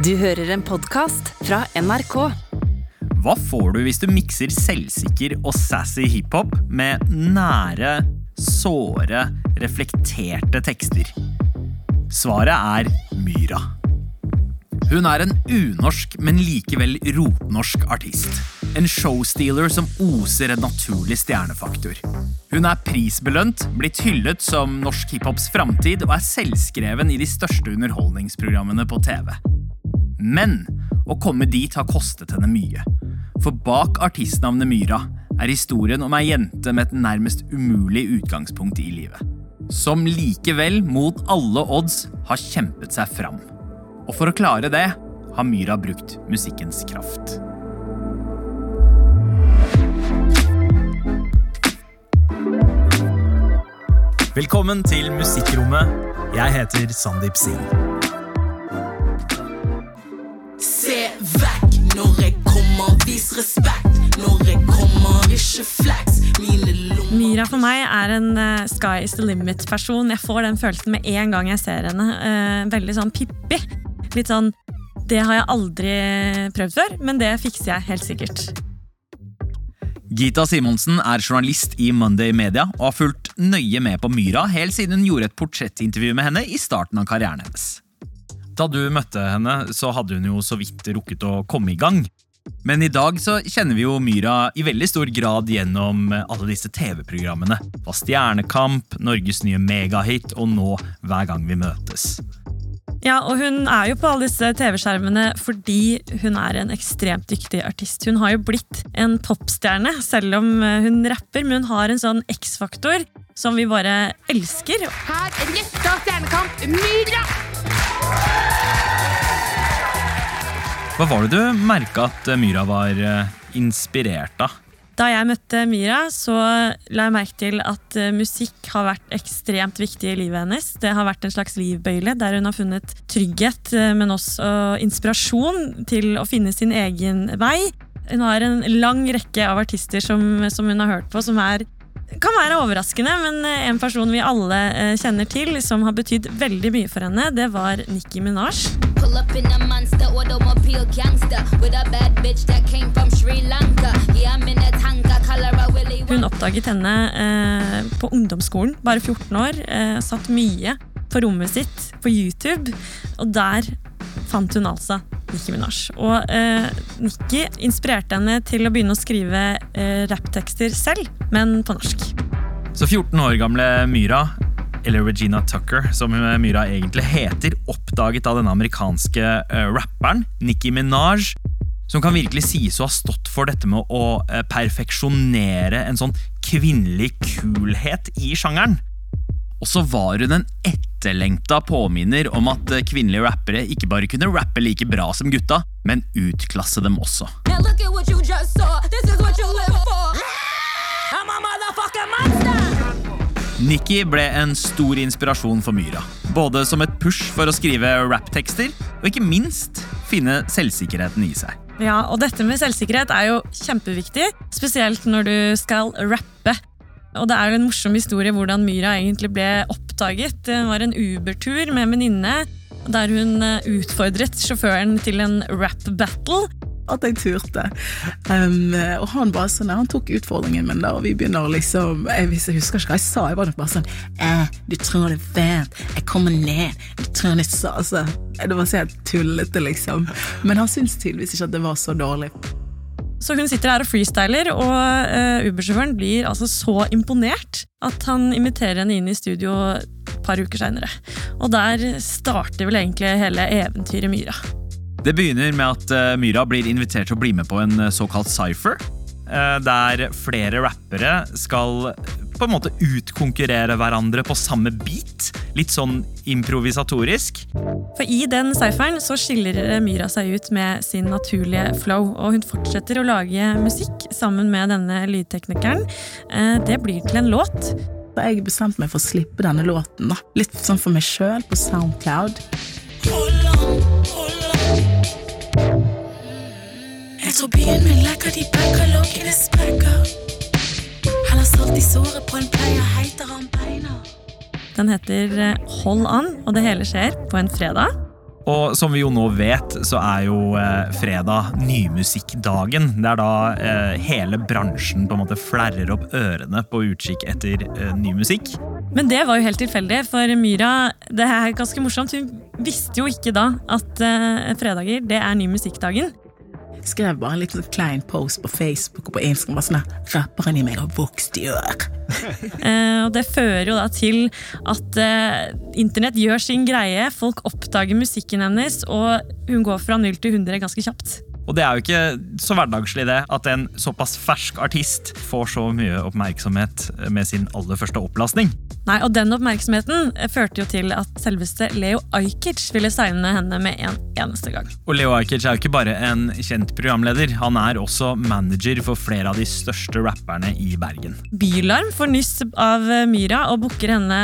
Du hører en podkast fra NRK. Hva får du hvis du mikser selvsikker og sassy hiphop med nære, såre, reflekterte tekster? Svaret er Myra. Hun er en unorsk, men likevel rotnorsk artist. En showstealer som oser en naturlig stjernefaktor. Hun er prisbelønt, blitt hyllet som norsk hiphops framtid og er selvskreven i de største underholdningsprogrammene på TV. Men å komme dit har kostet henne mye. For bak artistnavnet Myra er historien om ei jente med et nærmest umulig utgangspunkt i livet. Som likevel, mot alle odds, har kjempet seg fram. Og for å klare det har Myra brukt musikkens kraft. Velkommen til Musikkrommet. Jeg heter Sandeep Singh. Respekt når jeg kommer, ikke flex. Myra for meg er en uh, sky is the limit-person. Jeg får den følelsen med en gang jeg ser henne. Uh, veldig sånn Pippi. Litt sånn Det har jeg aldri prøvd før, men det fikser jeg helt sikkert. Gita Simonsen er journalist i Monday Media og har fulgt nøye med på Myra helt siden hun gjorde et portrettintervju med henne i starten av karrieren hennes. Da du møtte henne, så hadde hun jo så vidt rukket å komme i gang. Men i dag så kjenner vi jo Myra i veldig stor grad gjennom alle disse TV-programmene. Fra Stjernekamp, Norges nye megahit og nå Hver gang vi møtes. Ja, og hun er jo på alle disse TV-skjermene fordi hun er en ekstremt dyktig artist. Hun har jo blitt en popstjerne, selv om eh, hun rapper, men hun har en sånn X-faktor som vi bare elsker. Her er gjesta Stjernekamp, Myra! Hva var det du merka at Myra var eh, inspirert av? Da jeg møtte Myra, så la jeg merke til at eh, musikk har vært ekstremt viktig i livet hennes. Det har vært en slags livbøyle der hun har funnet trygghet, eh, men også inspirasjon til å finne sin egen vei. Hun har en lang rekke av artister som, som hun har hørt på, som er kan være overraskende, men eh, en person vi alle eh, kjenner til, som har betydd veldig mye for henne, det var Nicki Minaj. Hun oppdaget henne eh, på ungdomsskolen, bare 14 år. Eh, satt mye på rommet sitt på YouTube, og der fant hun altså Nicki Minaj. Og eh, Nicki inspirerte henne til å begynne å skrive eh, rapptekster selv, men på norsk. Så 14 år gamle Myra, eller Regina Tucker, som Myra egentlig heter, oppdaget av denne amerikanske eh, rapperen Nicki Minaj, som kan virkelig sies å ha stått for dette med å eh, perfeksjonere en sånn kvinnelig kulhet i sjangeren. Og så var hun en etterlengta påminner om at eh, kvinnelige rappere ikke bare kunne rappe like bra som gutta, men utklasse dem også. Nikki ble en stor inspirasjon for Myra. Både som et push for å skrive rapptekster, og ikke minst finne selvsikkerheten i seg. Ja, og dette med selvsikkerhet er jo kjempeviktig, spesielt når du skal rappe. Og det er en morsom historie hvordan Myra egentlig ble oppdaget. Det var en Uber-tur med en venninne der hun eh, utfordret sjåføren til en rap-battle. at jeg turte. Um, og han bare sånn, han tok utfordringen min, da, og vi begynner liksom Jeg, jeg husker ikke hva jeg sa, jeg var nok bare sånn eh, Du tror det er fint, jeg kommer ned, du tror det så altså, Det var så helt tullete, liksom. Men han syntes tydeligvis ikke at det var så dårlig. Så hun sitter her og freestyler, og uh, Uber-sjåføren blir altså så imponert at han inviterer henne inn i studio et par uker seinere. Og der starter vel egentlig hele eventyret Myra. Det begynner med at uh, Myra blir invitert til å bli med på en eh, såkalt cypher. Uh, Der flere rappere skal på en måte utkonkurrere hverandre på samme beat. Litt sånn improvisatorisk. For i den cypheren så skiller Myra seg ut med sin naturlige flow, og hun fortsetter å lage musikk sammen med denne lydteknikeren. Eh, Det blir til en låt. Jeg bestemte meg for å slippe denne låten, da. Litt sånn for meg sjøl på Soundcloud. Jeg tror byen min lekker, de backer, loggene sprekker. Har salt i såret på en pleier, heiter han beina. Den heter eh, Hold an, og det hele skjer på en fredag. Og som vi jo nå vet, så er jo eh, fredag nymusikkdagen. Det er da eh, hele bransjen på en måte flerrer opp ørene på utkikk etter eh, ny musikk. Men det var jo helt tilfeldig, for Myra det er ganske morsomt, hun visste jo ikke da at fredager det er ny musikkdagen. Skrev bare en liten klein post på Facebook og på Instagram. Bare sånn at rapperen i meg har vokst i år. Eh, og det fører jo da til at eh, internett gjør sin greie. Folk oppdager musikken hennes, og hun går fra 0 til 100 ganske kjapt. Og det er jo ikke så hverdagslig det at en såpass fersk artist får så mye oppmerksomhet med sin aller første opplastning. Nei, og den oppmerksomheten eh, førte jo til at selveste Leo Ajkic ville signe henne med en eneste gang. Og Leo Ajkic er jo ikke bare en kjent programleder, han er også manager for flere av de største rapperne i Bergen. Bylarm får nyss av Myra og booker henne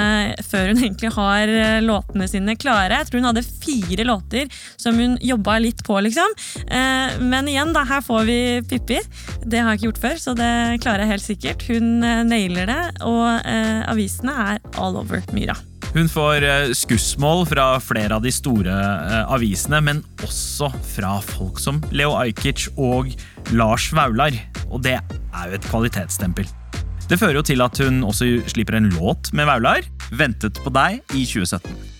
før hun egentlig har eh, låtene sine klare. Jeg tror hun hadde fire låter som hun jobba litt på, liksom. Eh, Men igjen, da, her får vi Pippi. Det har jeg ikke gjort før, så det klarer jeg helt sikkert. Hun eh, nailer det, og eh, avisene er all over Myra. Hun får eh, skussmål fra flere av de store eh, avisene, men også fra folk som Leo Ajkic og Lars Vaular. Og det er jo et kvalitetsstempel. Det fører jo til at hun også slipper en låt med Vaular, 'Ventet på deg', i 2017.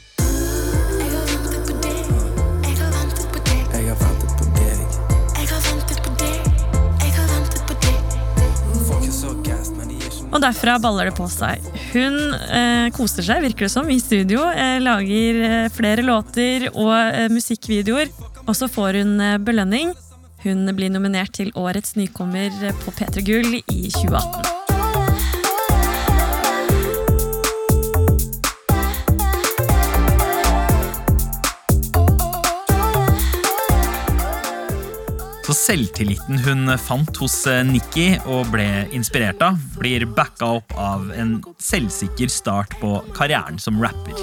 Og derfra baller det på seg. Hun eh, koser seg, virker det som, i studio. Eh, lager eh, flere låter og eh, musikkvideoer. Og så får hun eh, belønning. Hun blir nominert til Årets nykommer på P3 Gull i 2018. Så selvtilliten hun fant hos eh, Nikki og ble inspirert av, blir backa opp av en selvsikker start på karrieren som rapper.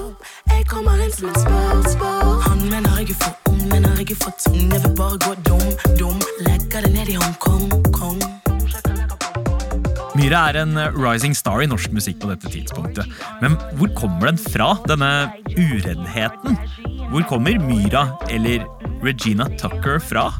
Jeg kommer inn som en spør, spør. Han mener jeg er for ung, mener jeg er for tung. Jeg vil bare gå dum, dum. Legger det ned i Hongkong, kong. Myra er en rising star i norsk musikk på dette tidspunktet. Men hvor kommer den fra, denne ureddheten? Hvor kommer Myra, eller Regina Tucker, fra?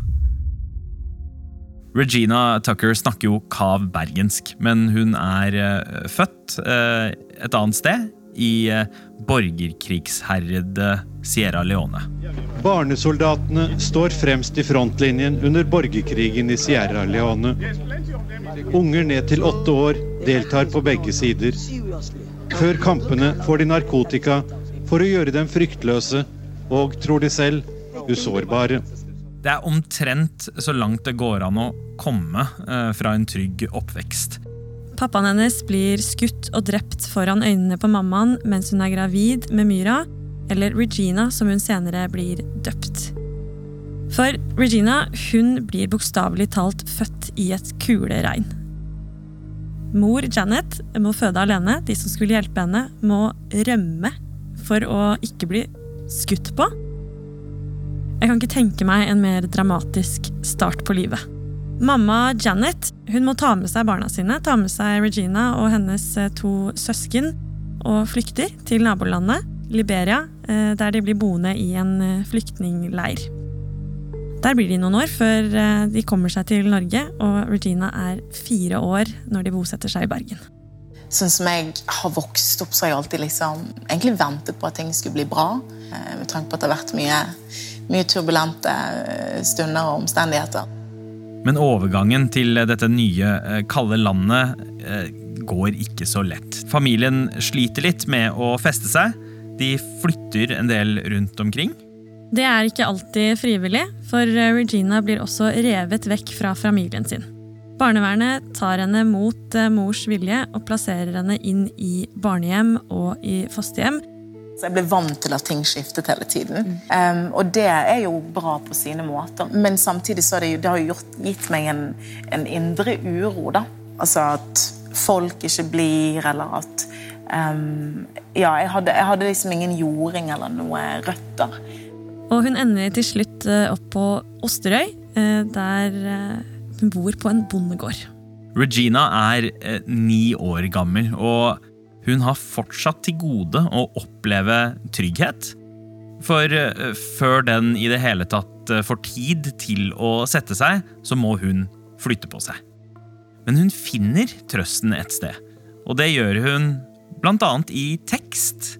Regina Tucker snakker jo kav bergensk, men hun er eh, født eh, et annet sted, i eh, borgerkrigsherrede Sierra Leone. Barnesoldatene står fremst i frontlinjen under borgerkrigen i Sierra Leone. Unger ned til åtte år deltar på begge sider. Før kampene får de narkotika for å gjøre dem fryktløse og, tror de selv, usårbare. Det er omtrent så langt det går an å komme eh, fra en trygg oppvekst. Pappaen hennes blir skutt og drept foran øynene på mammaen mens hun er gravid med Myra, eller Regina, som hun senere blir døpt. For Regina hun blir bokstavelig talt født i et kuleregn. Mor Janet må føde alene. De som skulle hjelpe henne, må rømme for å ikke bli skutt på. Jeg kan ikke tenke meg en mer dramatisk start på livet. Mamma Janet hun må ta med seg barna sine, ta med seg Regina og hennes eh, to søsken, og flykter til nabolandet, Liberia, eh, der de blir boende i en eh, flyktningleir. Der blir de noen år før de kommer seg til Norge, og Regina er fire år når de bosetter seg i Bergen. Sånn som jeg har vokst opp, så har jeg alltid liksom egentlig ventet på at ting skulle bli bra. Med tanke på at det har vært mye, mye turbulente eh, stunder og omstendigheter. Men overgangen til dette nye, eh, kalde landet eh, går ikke så lett. Familien sliter litt med å feste seg. De flytter en del rundt omkring. Det er ikke alltid frivillig, for eh, Regina blir også revet vekk fra familien sin. Barnevernet tar henne mot eh, mors vilje og plasserer henne inn i barnehjem og i fosterhjem. Så jeg ble vant til at ting skiftet hele tiden. Um, og det er jo bra på sine måter. Men samtidig så har det, jo- det har jo gjort, gitt meg en, en indre uro, da. Altså at folk ikke blir, eller at um, Ja, jeg hadde, jeg hadde liksom ingen jording eller noe røtter. Og hun ender til slutt eh, opp på Osterøy, eh, der eh, hun bor på en bondegård. Regina er ni år gammel, og hun har fortsatt til gode å oppleve trygghet. For eh, før den i det hele tatt eh, får tid til å sette seg, så må hun flytte på seg. Men hun finner trøsten et sted, og det gjør hun blant annet i tekst.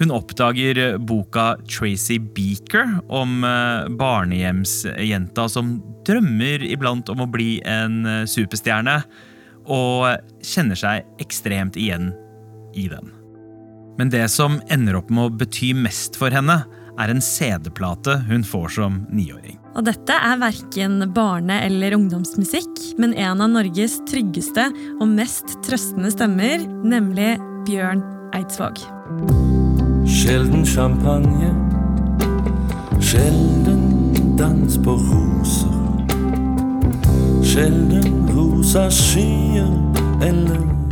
Hun oppdager eh, boka Tracy Beaker om eh, barnehjemsjenta som drømmer iblant om å bli en superstjerne, og kjenner seg ekstremt igjen i den. Men det som ender opp med å bety mest for henne, er en CD-plate hun får som niåring. Og dette er verken barne- eller ungdomsmusikk, men en av Norges tryggeste og mest trøstende stemmer, nemlig Bjørn Eidsvåg. Sjelden champagne, sjelden dans på roser. Sjelden rosa skyer eller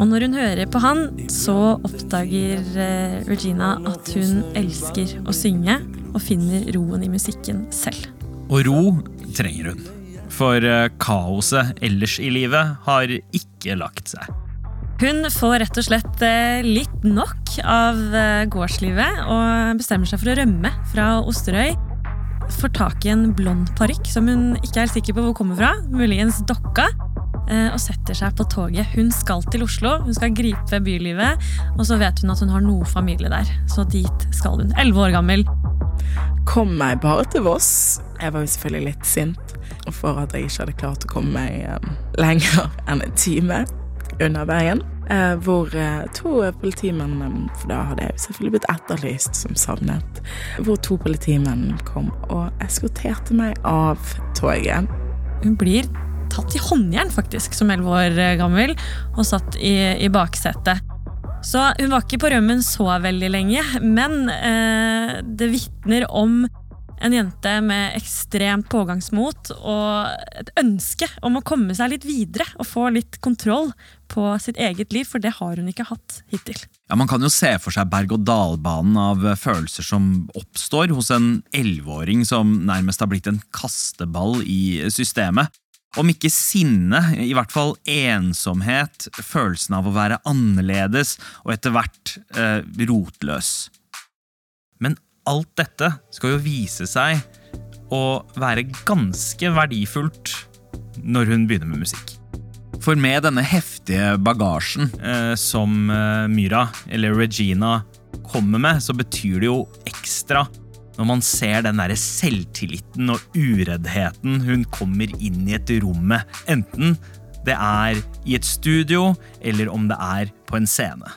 Og når hun hører på han, så oppdager eh, Regina at hun elsker å synge og finner roen i musikken selv. Og ro trenger hun. For eh, kaoset ellers i livet har ikke lagt seg. Hun får rett og slett eh, litt nok av gårdslivet og bestemmer seg for å rømme fra Osterøy. Får tak i en blond parykk som hun ikke er helt sikker på hvor kommer fra, muligens dokka, og setter seg på toget. Hun skal til Oslo, hun skal gripe bylivet, og så vet hun at hun har noe familie der. Så dit skal hun. Elleve år gammel. Kom meg bare til Voss. Jeg var jo selvfølgelig litt sint for at jeg ikke hadde klart å komme meg eh, lenger enn en time under veien. Eh, hvor eh, to politimenn, eh, for da hadde jeg selvfølgelig blitt etterlyst som savnet, hvor to politimenn kom og eskorterte meg av toget. Hun blir tatt i håndjern, faktisk, som elleve år gammel, og satt i, i baksetet. Så hun var ikke på rømmen så veldig lenge, men eh, det vitner om en jente med ekstremt pågangsmot og et ønske om å komme seg litt videre og få litt kontroll på sitt eget liv, for det har hun ikke hatt hittil. Ja, Man kan jo se for seg berg-og-dal-banen av følelser som oppstår hos en elleveåring som nærmest har blitt en kasteball i systemet. Om ikke sinne, i hvert fall ensomhet, følelsen av å være annerledes og etter hvert eh, rotløs. Men alt dette skal jo vise seg å være ganske verdifullt når hun begynner med musikk. For med denne heftige bagasjen eh, som eh, Myra, eller Regina, kommer med, så betyr det jo ekstra når man ser den der selvtilliten og ureddheten hun kommer inn i et rom med, enten det er i et studio eller om det er på en scene.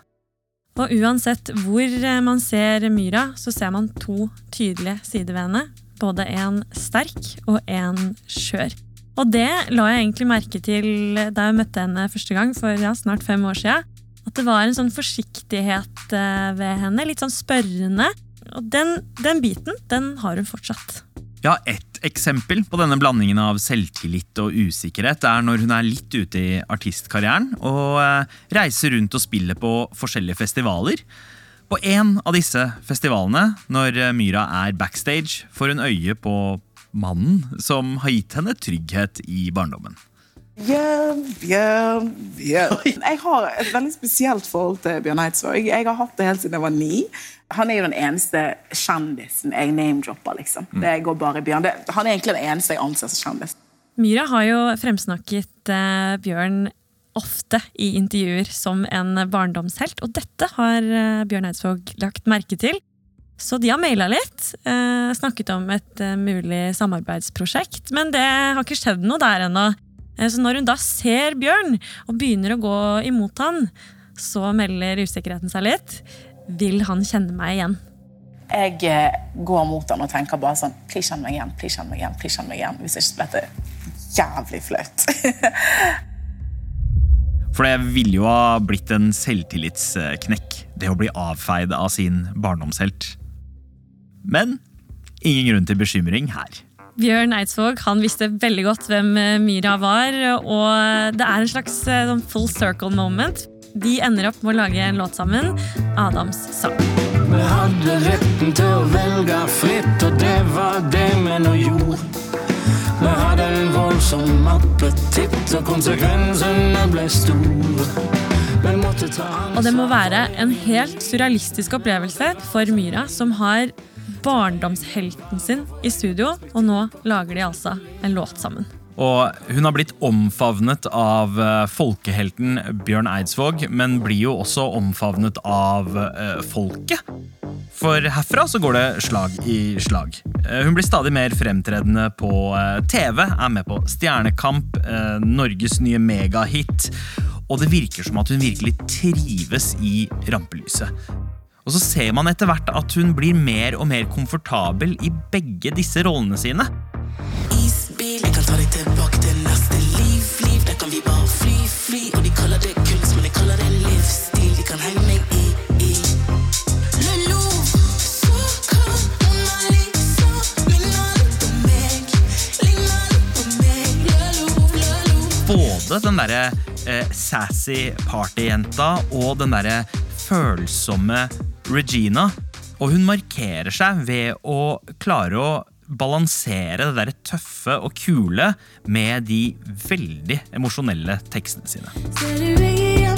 Og uansett hvor eh, man ser Myra, så ser man to tydelige sider ved henne. Både en sterk og en skjør. Og det la jeg egentlig merke til da jeg møtte henne første gang for ja, snart fem år siden. At det var en sånn forsiktighet eh, ved henne, litt sånn spørrende. Og den, den biten, den har hun fortsatt. Ja, Et eksempel på denne blandingen av selvtillit og usikkerhet er når hun er litt ute i artistkarrieren og eh, reiser rundt og spiller på forskjellige festivaler. På en av disse festivalene, når Myra er backstage, får hun øye på mannen som har gitt henne trygghet i barndommen. Bjørn, Bjørn, Bjørn. Jeg har et veldig spesielt forhold til Bjørn Eidsvåg. Jeg har hatt det helt siden jeg var ni. Han er jo den eneste kjendisen jeg name-dropper. liksom. Det går bare Bjørn. Det, han er egentlig den eneste jeg anser som kjendis. Myra har jo fremsnakket eh, Bjørn ofte i intervjuer som en barndomshelt, og dette har eh, Bjørn Eidsvåg lagt merke til. Så de har maila litt, eh, snakket om et mulig samarbeidsprosjekt, men det har ikke skjedd noe der ennå. Eh, så når hun da ser Bjørn og begynner å gå imot han, så melder usikkerheten seg litt. Vil han kjenne meg igjen? Jeg eh, går mot han og tenker bare sånn Please kjenn meg igjen, please kjenn meg igjen. please kjenn meg igjen. Hvis ikke blir det jævlig flaut. For det ville jo ha blitt en selvtillitsknekk, det å bli avfeid av sin barndomshelt. Men ingen grunn til bekymring her. Bjørn Eidsvåg han visste veldig godt hvem eh, Myra var, og det er en slags eh, sånn full circle moment. De ender opp med å lage en låt sammen, Adams sang. Vi hadde retten til å velge fritt, og det var det vi nå gjorde. Vi hadde en voldsom appetitt, og konsekvensene ble store. Og det må være en helt surrealistisk opplevelse for Myra, som har barndomshelten sin i studio, og nå lager de altså en låt sammen. Og hun har blitt omfavnet av eh, folkehelten Bjørn Eidsvåg, men blir jo også omfavnet av eh, folket. For herfra så går det slag i slag. Eh, Hun blir stadig mer fremtredende på TV, er med på Stjernekamp, Norges nye megahit, og det virker som at hun virkelig trives i rampelyset. Og så ser man etter hvert at hun blir mer og mer komfortabel i begge disse rollene sine. Isbil, jeg kan ta deg tilbake til neste liv. Liv, der kan vi bare fly, fly. Og de kaller det kunst, men jeg kaller det livsstil. De kan henge meg i, i. Både den derre eh, sassy partyjenta og den derre følsomme Regina. Og hun markerer seg ved å klare å balansere det derre tøffe og kule med de veldig emosjonelle tekstene sine.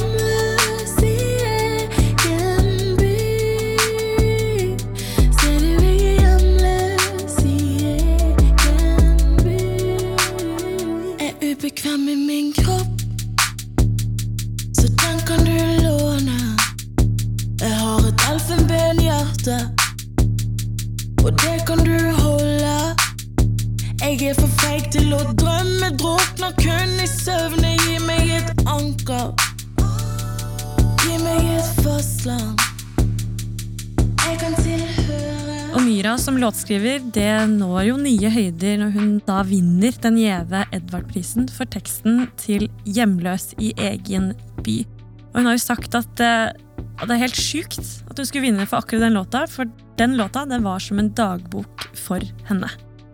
Låtskriver det når jo nye høyder når hun da vinner den gjeve Edvard-prisen for teksten til 'Hjemløs i egen by'. Og hun har jo sagt at eh, at det er helt sjukt at hun skulle vinne for akkurat den låta, for den låta den var som en dagbok for henne.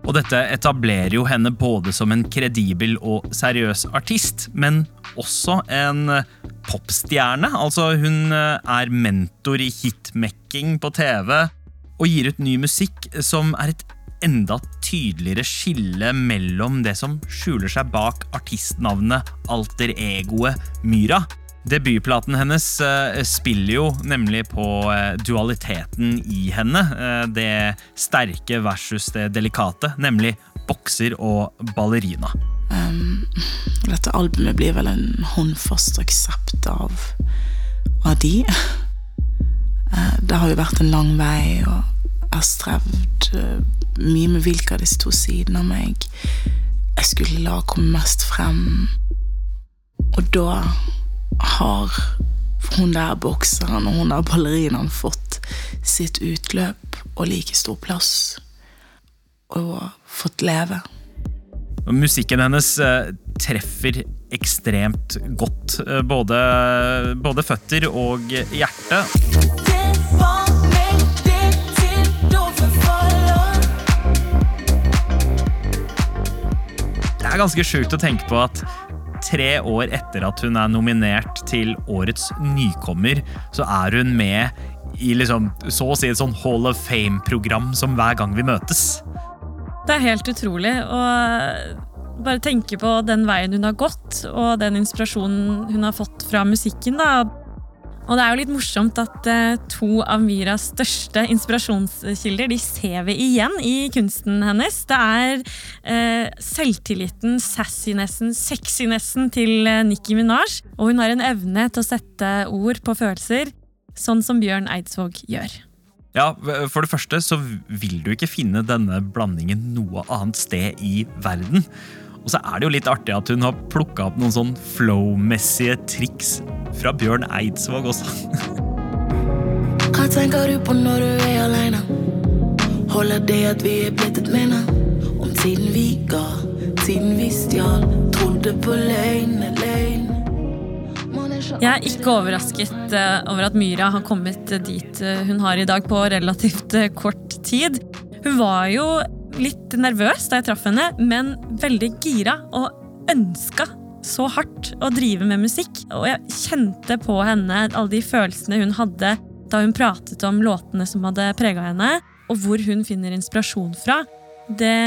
Og dette etablerer jo henne både som en kredibel og seriøs artist, men også en popstjerne. Altså, hun eh, er mentor i hitmekking på TV og gir ut ny musikk som er et enda tydeligere skille mellom det som skjuler seg bak artistnavnet alter egoet Myra. Debutplaten hennes eh, spiller jo nemlig på eh, dualiteten i henne. eh, det sterke versus det delikate, nemlig bokser og ballerina. Um, dette albumet blir vel en håndfast aksept av, av de. Det har jo vært en lang vei, og har strevd eh, mye med hvilke av disse to sidene av meg jeg skulle la komme mest frem. Og da har hun der bokseren og hun der ballerinaen fått sitt utløp og like stor plass. Og fått leve. Og Musikken hennes eh, treffer ekstremt godt. eh, Både, både føtter og hjerte. Det var er ganske sjukt å tenke på at tre år etter at hun er nominert til årets nykommer, så er hun med i liksom, så å si et sånn Hall of Fame-program som hver gang vi møtes. Det er helt utrolig å bare tenke på den veien hun har gått, og den inspirasjonen hun har fått fra musikken. da. Og det er jo litt morsomt at eh, to av Myras største inspirasjonskilder de ser vi igjen i kunsten hennes. Det er eh, selvtilliten, sassinessen, sexinessen til eh, Nicki Minaj. Og hun har en evne til å sette ord på følelser, sånn som Bjørn Eidsvåg gjør. Ja, For det første så vil du ikke finne denne blandingen noe annet sted i verden. Og så er det jo litt artig at hun har plukka opp noen sånn flow-messige triks fra Bjørn Eidsvåg også. Hva tenker du på når du er aleine? Holder det at vi er blitt et minne? Om tiden vi ga, tiden vi stjal, trodde på løgn, løgn. Jeg er ikke overrasket eh, over at Myra har kommet dit eh, hun har i dag på relativt eh, kort tid. Hun var jo litt nervøs da jeg traff henne, men veldig gira og ønska så hardt å drive med musikk. Og jeg kjente på henne alle de følelsene hun hadde da hun pratet om låtene som hadde prega henne, og hvor hun finner inspirasjon fra. Det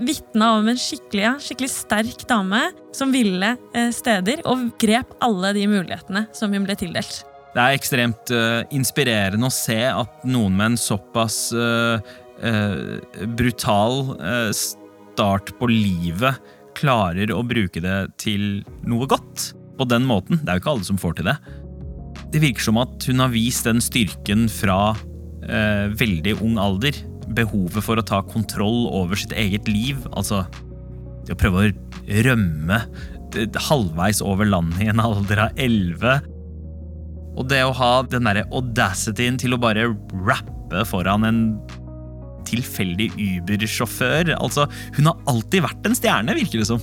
vitna om en skikkelig, ja, skikkelig sterk dame som ville eh, steder, og grep alle de mulighetene som hun ble tildelt. Det er ekstremt uh, inspirerende å se at noen med en såpass eh, eh, brutal eh, start på livet klarer å bruke det til noe godt. På den måten. Det er jo ikke alle som får til det. Det virker som at hun har vist den styrken fra eh, veldig ung alder. Behovet for å ta kontroll over sitt eget liv. Altså det å prøve å rømme eh, halvveis over landet i en alder av elleve. Og det å ha den derre audacityen til å bare rappe foran en tilfeldig Uber-sjåfør. Altså, hun har alltid vært en stjerne, virker det som.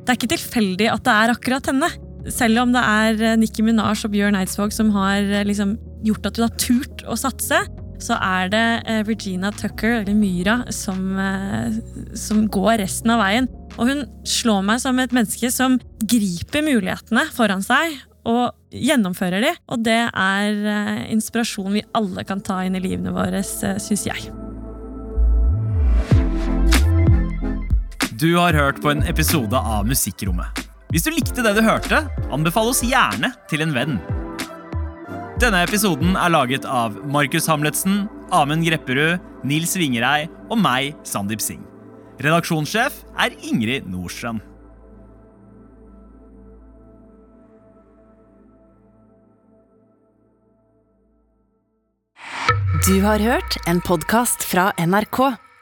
Det er ikke tilfeldig at det er akkurat henne. Selv om det er Nikki Nicki Minaj og Bjørn Eidsvåg som har eh, liksom, gjort at hun har turt å satse, så er det eh, Regina Tucker, eller Myra, som, som går resten av veien. Og hun slår meg som et menneske som griper mulighetene foran seg og gjennomfører de. Og det er inspirasjon vi alle kan ta inn i livene våre, syns jeg. Du har hørt på en episode av Musikkrommet. Hvis du likte det du hørte, anbefal oss gjerne til en venn. Denne episoden er laget av Markus Hamletsen, Amund Grepperud, Nils Vingerei og meg, Sandeep Singh. Redaksjonssjef er Ingrid Nordstrand. Du har hørt en podkast fra NRK.